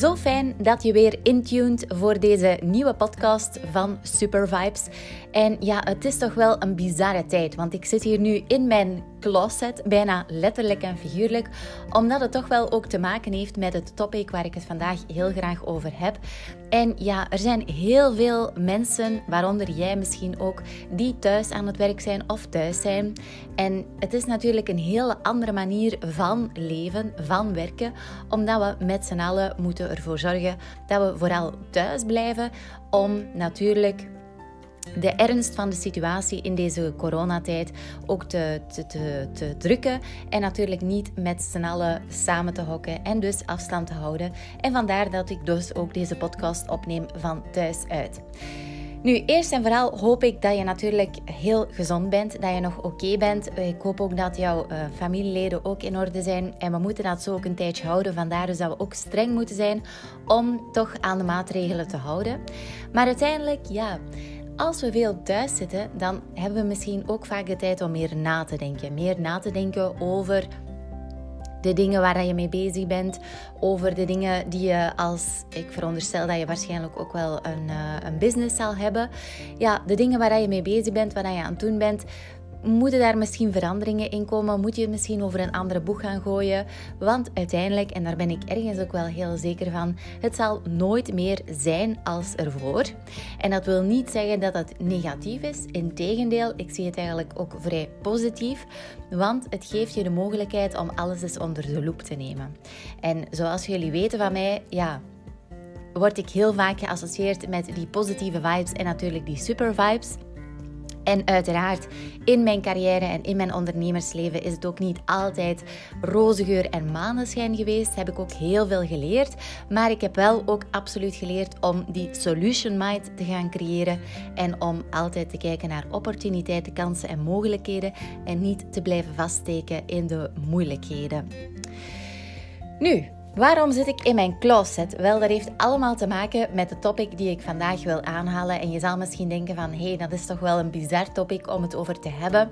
Zo fijn dat je weer intuned voor deze nieuwe podcast van Super Vibes. En ja, het is toch wel een bizarre tijd, want ik zit hier nu in mijn closet, bijna letterlijk en figuurlijk, omdat het toch wel ook te maken heeft met het topic waar ik het vandaag heel graag over heb. En ja, er zijn heel veel mensen, waaronder jij misschien ook, die thuis aan het werk zijn of thuis zijn. En het is natuurlijk een hele andere manier van leven, van werken, omdat we met z'n allen moeten ervoor zorgen dat we vooral thuis blijven om natuurlijk de ernst van de situatie in deze coronatijd ook te, te, te, drukken. En natuurlijk niet met z'n allen samen te hokken en dus afstand te houden. En vandaar dat ik dus ook deze podcast opneem van thuis uit. Nu, eerst en vooral hoop ik dat je natuurlijk heel gezond bent, dat je nog oké bent. Ik hoop ook dat jouw uh, familieleden ook in orde zijn. En we moeten dat zo ook een tijdje houden. Vandaar dus dat we ook streng moeten zijn om toch aan de maatregelen te houden. Maar uiteindelijk, ja, als we veel thuis zitten, dan hebben we misschien ook vaak de tijd om meer na te denken. Meer na te denken over de dingen waar je mee bezig bent, over de dingen die je als, ik veronderstel dat je waarschijnlijk ook wel een, uh, een business zal hebben. Ja, de dingen waar je mee bezig bent, waar je aan het doen bent, moeten daar misschien veranderingen in komen? Moet je het misschien over een andere boeg gaan gooien? Want uiteindelijk, en daar ben ik ergens ook wel heel zeker van, het zal nooit meer zijn als ervoor. En dat wil niet zeggen dat het negatief is. Integendeel, ik zie het eigenlijk ook vrij positief, want het geeft je de mogelijkheid om alles eens onder de loep te nemen. En zoals jullie weten van mij, ja, word ik heel vaak geassocieerd met die positieve vibes en natuurlijk die super vibes. En uiteraard, in mijn carrière en in mijn ondernemersleven is het ook niet altijd roze geur en maneschijn geweest. Heb ik ook heel veel geleerd. Maar ik heb wel ook absoluut geleerd om die solution mind te gaan creëren. En om altijd te kijken naar opportuniteiten, kansen en mogelijkheden. En niet te blijven vaststeken in de moeilijkheden. Nu, Waarom zit ik in mijn closet? Wel, dat heeft allemaal te maken met de topic die ik vandaag wil aanhalen. En je zal misschien denken van, hé, hey, dat is toch wel een bizar topic om het over te hebben.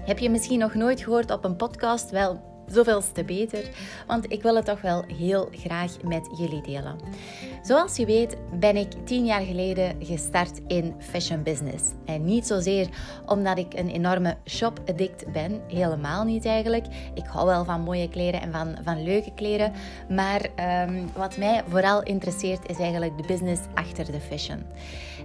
Heb je misschien nog nooit gehoord op een podcast? Wel, zoveel te beter, want ik wil het toch wel heel graag met jullie delen. Zoals je weet ben ik tien jaar geleden gestart in fashion business. En niet zozeer omdat ik een enorme shop-addict ben, helemaal niet eigenlijk. Ik hou wel van mooie kleren en van, van leuke kleren, maar um, wat mij vooral interesseert is eigenlijk de business achter de fashion.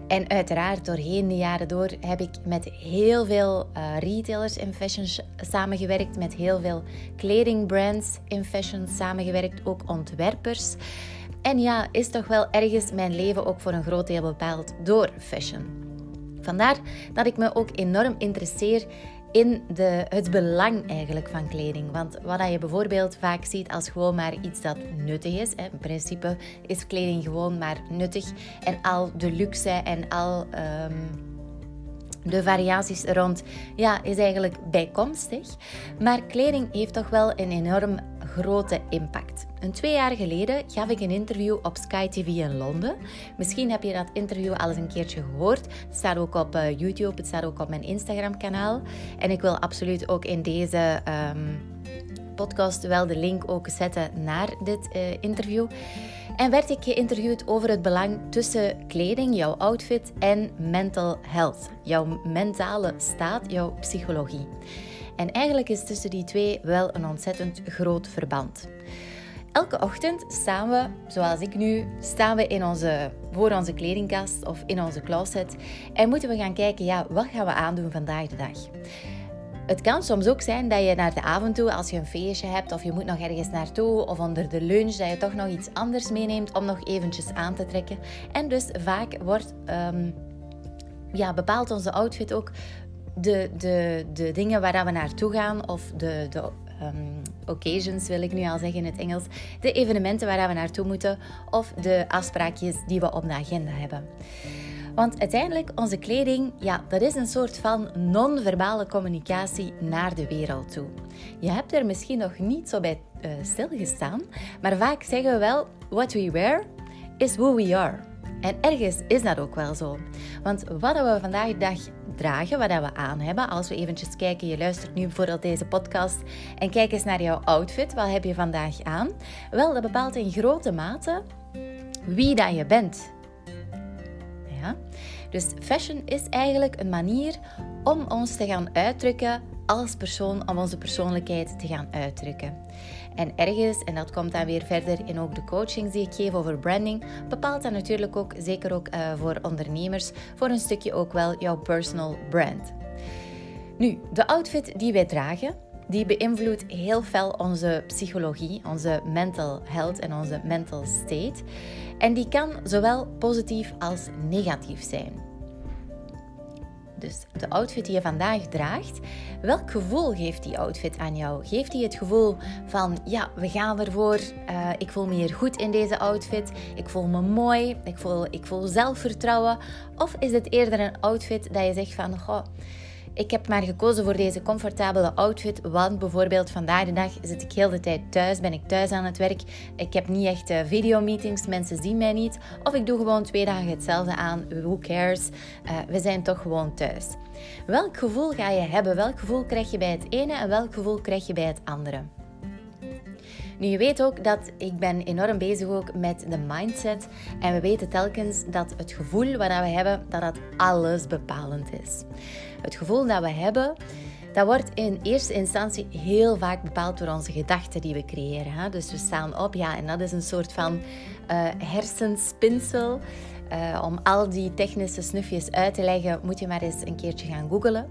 En uiteraard, doorheen de jaren door heb ik met heel veel uh, retailers in fashion samengewerkt, met heel veel kledingbrands in fashion samengewerkt, ook ontwerpers. En ja, is toch wel ergens mijn leven ook voor een groot deel bepaald door fashion. Vandaar dat ik me ook enorm interesseer in de, het belang eigenlijk van kleding. Want wat je bijvoorbeeld vaak ziet als gewoon maar iets dat nuttig is. Hè. In principe is kleding gewoon maar nuttig. En al de luxe en al um, de variaties rond ja, is eigenlijk bijkomstig. Maar kleding heeft toch wel een enorm grote impact. Een twee jaar geleden gaf ik een interview op Sky TV in Londen. Misschien heb je dat interview al eens een keertje gehoord. Het staat ook op uh, YouTube, het staat ook op mijn Instagram-kanaal. En ik wil absoluut ook in deze um, podcast wel de link ook zetten naar dit uh, interview. En werd ik geïnterviewd over het belang tussen kleding, jouw outfit en mental health. Jouw mentale staat, jouw psychologie. En eigenlijk is tussen die twee wel een ontzettend groot verband. Elke ochtend staan we, zoals ik nu, staan we in onze, voor onze kledingkast of in onze closet en moeten we gaan kijken, ja, wat gaan we aandoen vandaag de dag? Het kan soms ook zijn dat je naar de avond toe, als je een feestje hebt of je moet nog ergens naartoe of onder de lunch, dat je toch nog iets anders meeneemt om nog eventjes aan te trekken. En dus vaak wordt, um, ja, bepaalt onze outfit ook de, de, de dingen waar we naartoe gaan of de, de um, occasions wil ik nu al zeggen in het Engels, de evenementen waar we naartoe moeten of de afspraakjes die we op de agenda hebben. Want uiteindelijk, onze kleding, ja, dat is een soort van non-verbale communicatie naar de wereld toe. Je hebt er misschien nog niet zo bij uh, stilgestaan, maar vaak zeggen we wel: What we wear is who we are. En ergens is dat ook wel zo. Want wat we vandaag de dag dragen, wat we aan hebben, als we eventjes kijken, je luistert nu bijvoorbeeld deze podcast en kijk eens naar jouw outfit, wat heb je vandaag aan? Wel, dat bepaalt in grote mate wie dat je bent. Ja? Dus fashion is eigenlijk een manier om ons te gaan uitdrukken als persoon, om onze persoonlijkheid te gaan uitdrukken. En ergens, en dat komt dan weer verder in ook de coachings die ik geef over branding, bepaalt dat natuurlijk ook, zeker ook uh, voor ondernemers, voor een stukje ook wel jouw personal brand. Nu, de outfit die wij dragen, die beïnvloedt heel fel onze psychologie, onze mental health en onze mental state. En die kan zowel positief als negatief zijn. Dus de outfit die je vandaag draagt, welk gevoel geeft die outfit aan jou? Geeft die het gevoel van, ja, we gaan ervoor, uh, ik voel me hier goed in deze outfit, ik voel me mooi, ik voel, ik voel zelfvertrouwen? Of is het eerder een outfit dat je zegt van, goh, ik heb maar gekozen voor deze comfortabele outfit, want bijvoorbeeld vandaag de dag zit ik heel de tijd thuis, ben ik thuis aan het werk. Ik heb niet echt uh, videomeetings, mensen zien mij niet. Of ik doe gewoon twee dagen hetzelfde aan, who cares? Uh, we zijn toch gewoon thuis. Welk gevoel ga je hebben? Welk gevoel krijg je bij het ene en welk gevoel krijg je bij het andere? Nu, je weet ook dat ik ben enorm bezig ook met de mindset. En we weten telkens dat het gevoel wat we hebben, dat dat alles bepalend is. Het gevoel dat we hebben, dat wordt in eerste instantie heel vaak bepaald door onze gedachten die we creëren. Hè? Dus we staan op, ja, en dat is een soort van uh, hersenspinsel uh, om al die technische snufjes uit te leggen, moet je maar eens een keertje gaan googlen.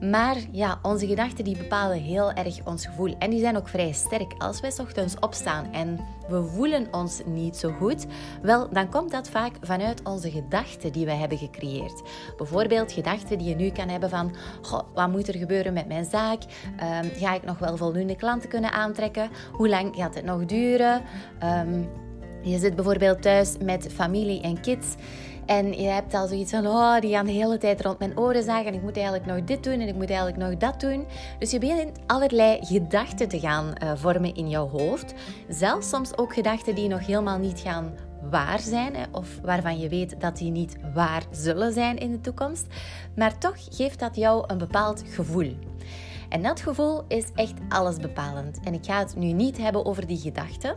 Maar ja, onze gedachten die bepalen heel erg ons gevoel. En die zijn ook vrij sterk. Als wij ochtends opstaan en we voelen ons niet zo goed, wel, dan komt dat vaak vanuit onze gedachten die we hebben gecreëerd. Bijvoorbeeld gedachten die je nu kan hebben van, goh, wat moet er gebeuren met mijn zaak? Um, ga ik nog wel voldoende klanten kunnen aantrekken? Hoe lang gaat het nog duren? Um, je zit bijvoorbeeld thuis met familie en kids. En je hebt al zoiets van, oh, die gaan de hele tijd rond mijn oren zagen. En ik moet eigenlijk nog dit doen en ik moet eigenlijk nog dat doen. Dus je begint allerlei gedachten te gaan uh, vormen in jouw hoofd. Zelfs soms ook gedachten die nog helemaal niet gaan waar zijn. Hè, of waarvan je weet dat die niet waar zullen zijn in de toekomst. Maar toch geeft dat jou een bepaald gevoel. En dat gevoel is echt allesbepalend. En ik ga het nu niet hebben over die gedachten,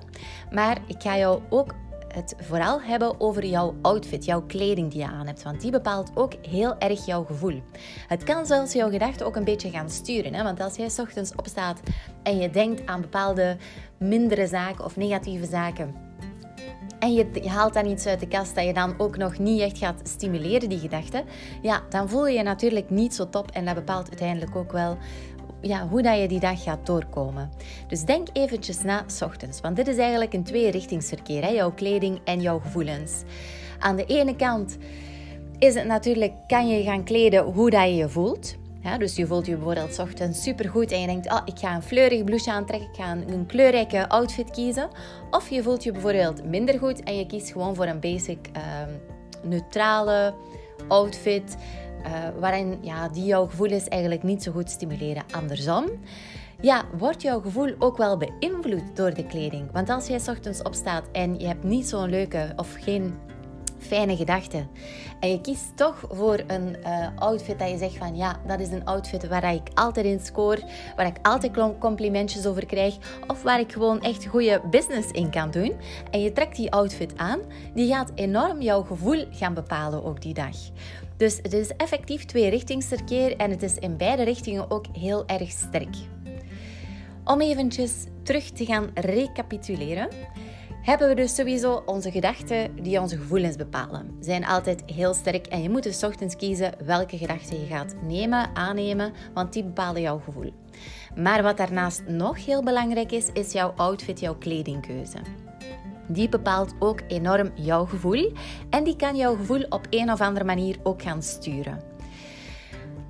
maar ik ga jou ook het vooral hebben over jouw outfit, jouw kleding die je aan hebt. Want die bepaalt ook heel erg jouw gevoel. Het kan zelfs jouw gedachten ook een beetje gaan sturen. Hè? Want als jij ochtends opstaat en je denkt aan bepaalde mindere zaken of negatieve zaken. En je haalt dan iets uit de kast dat je dan ook nog niet echt gaat stimuleren, die gedachten. Ja, dan voel je je natuurlijk niet zo top. En dat bepaalt uiteindelijk ook wel ja, hoe dat je die dag gaat doorkomen. Dus denk eventjes na s ochtends, want dit is eigenlijk een tweerichtingsverkeer, hè? jouw kleding en jouw gevoelens. Aan de ene kant is het natuurlijk, kan je gaan kleden hoe dat je je voelt. Dus je voelt je bijvoorbeeld s ochtends supergoed en je denkt, oh, ik ga een fleurig blouseje aantrekken, ik ga een, kleurrijke outfit kiezen. Of je voelt je bijvoorbeeld minder goed en je kiest gewoon voor een basic, uh, neutrale outfit waarin ja, die jouw gevoelens eigenlijk niet zo goed stimuleren. Andersom, ja, wordt jouw gevoel ook wel beïnvloed door de kleding. Want als jij ochtends opstaat en je hebt niet zo'n leuke of geen fijne gedachten. En je kiest toch voor een uh, outfit dat je zegt van ja, dat is een outfit waar ik altijd in score, waar ik altijd complimentjes over krijg of waar ik gewoon echt goede business in kan doen. En je trekt die outfit aan, die gaat enorm jouw gevoel gaan bepalen ook die dag. Dus het is effectief tweerichtingsverkeer en het is in beide richtingen ook heel erg sterk. Om eventjes terug te gaan recapituleren, hebben we dus sowieso onze gedachten die onze gevoelens bepalen. Zijn altijd heel sterk en je moet dus ochtends kiezen welke gedachten je gaat nemen, aannemen, want die bepalen jouw gevoel. Maar wat daarnaast nog heel belangrijk is, is jouw outfit, jouw kledingkeuze die bepaalt ook enorm jouw gevoel en die kan jouw gevoel op een of andere manier ook gaan sturen.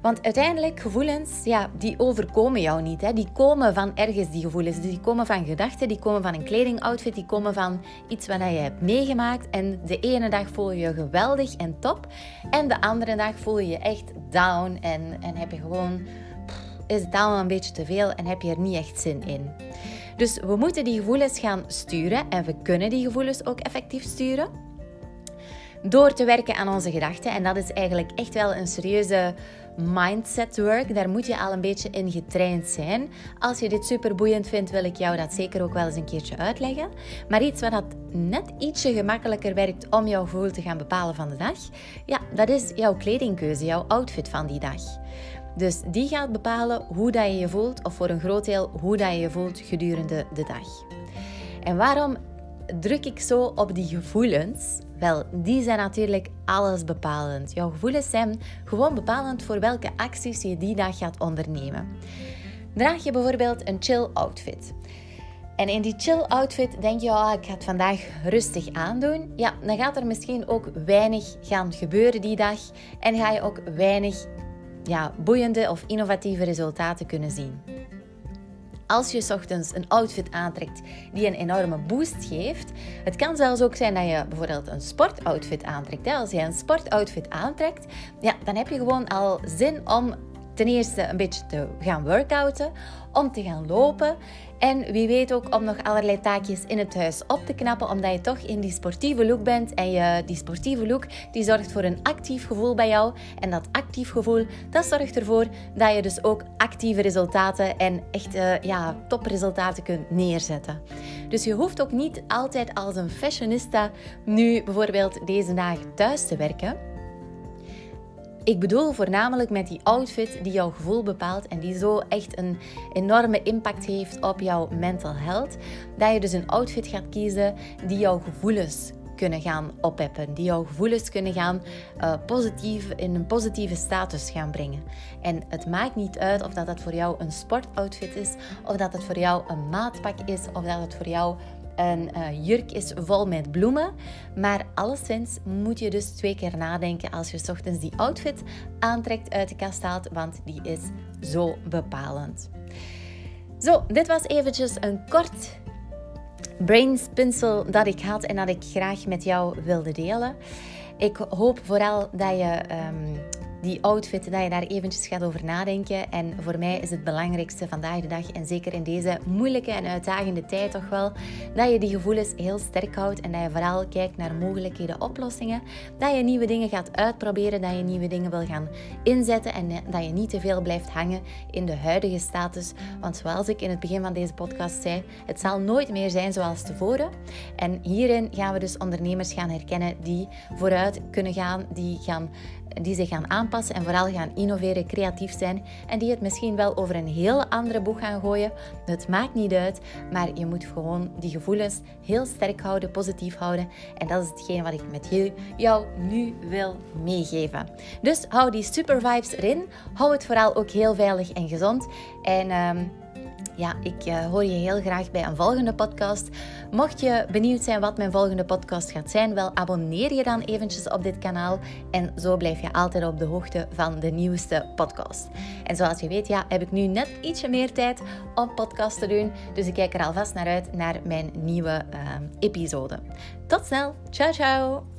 Want uiteindelijk, gevoelens, ja, die overkomen jou niet. Hè. Die komen van ergens, die gevoelens. Die komen van gedachten, die komen van een kledingoutfit, die komen van iets wat je hebt meegemaakt. En de ene dag voel je je geweldig en top. En de andere dag voel je je echt down en, en heb je gewoon... is het allemaal een beetje te veel en heb je er niet echt zin in. Dus we moeten die gevoelens gaan sturen en we kunnen die gevoelens ook effectief sturen door te werken aan onze gedachten. En dat is eigenlijk echt wel een serieuze mindset work. Daar moet je al een beetje in getraind zijn. Als je dit super boeiend vindt, wil ik jou dat zeker ook wel eens een keertje uitleggen. Maar iets wat dat net ietsje gemakkelijker werkt om jouw gevoel te gaan bepalen van de dag, ja, dat is jouw kledingkeuze, jouw outfit van die dag. Dus die gaat bepalen hoe dat je je voelt, of voor een groot deel hoe dat je je voelt gedurende de dag. En waarom druk ik zo op die gevoelens? Wel, die zijn natuurlijk alles bepalend. Jouw gevoelens zijn gewoon bepalend voor welke acties je die dag gaat ondernemen. Draag je bijvoorbeeld een chill outfit. En in die chill outfit denk je, oh, ik ga het vandaag rustig aandoen. Ja, dan gaat er misschien ook weinig gaan gebeuren die dag. En ga je ook weinig ja, boeiende of innovatieve resultaten kunnen zien. Als je ochtends een outfit aantrekt die een enorme boost geeft, het kan zelfs ook zijn dat je bijvoorbeeld een sportoutfit aantrekt. Als je een sportoutfit aantrekt, ja, dan heb je gewoon al zin om ten eerste een beetje te gaan workouten, om te gaan lopen en wie weet ook om nog allerlei taakjes in het huis op te knappen, omdat je toch in die sportieve look bent. En je, die sportieve look die zorgt voor een actief gevoel bij jou. En dat actief gevoel dat zorgt ervoor dat je dus ook actieve resultaten en echt uh, ja, topresultaten kunt neerzetten. Dus je hoeft ook niet altijd als een fashionista nu bijvoorbeeld deze dagen thuis te werken. Ik bedoel voornamelijk met die outfit die jouw gevoel bepaalt en die zo echt een enorme impact heeft op jouw mental health. Dat je dus een outfit gaat kiezen die jouw gevoelens kunnen gaan opheffen, die jouw gevoelens kunnen gaan uh, positief, in een positieve status gaan brengen. En het maakt niet uit of dat, dat voor jou een sportoutfit is, of dat het voor jou een maatpak is, of dat het voor jou een uh, jurk is vol met bloemen. Maar alleszins moet je dus twee keer nadenken als je ochtends die outfit aantrekt uit de kast haalt, want die is zo bepalend. Zo, dit was eventjes een kort brainspinsel dat ik had en dat ik graag met jou wilde delen. Ik hoop vooral dat je um, die outfit, dat je daar eventjes gaat over nadenken. En voor mij is het belangrijkste vandaag de dag, en zeker in deze moeilijke en uitdagende tijd toch wel, dat je die gevoelens heel sterk houdt en dat je vooral kijkt naar mogelijkheden, oplossingen. Dat je nieuwe dingen gaat uitproberen, dat je nieuwe dingen wil gaan inzetten en dat je niet te veel blijft hangen in de huidige status. Want zoals ik in het begin van deze podcast zei, het zal nooit meer zijn zoals tevoren. En hierin gaan we dus ondernemers gaan herkennen die vooruit kunnen gaan, die gaan die zich gaan aanpassen en vooral gaan innoveren, creatief zijn en die het misschien wel over een heel andere boeg gaan gooien. Het maakt niet uit, maar je moet gewoon die gevoelens heel sterk houden, positief houden. En dat is hetgeen wat ik met jou nu wil meegeven. Dus hou die super vibes erin. Hou het vooral ook heel veilig en gezond. En... Ehm, ja, ik uh, hoor je heel graag bij een volgende podcast. Mocht je benieuwd zijn wat mijn volgende podcast gaat zijn, wel abonneer je dan eventjes op dit kanaal en zo blijf je altijd op de hoogte van de nieuwste podcast. En zoals je weet, ja, heb ik nu net ietsje meer tijd om podcast te doen, dus ik kijk er alvast naar uit naar mijn nieuwe uh, episode. Tot snel, ciao ciao!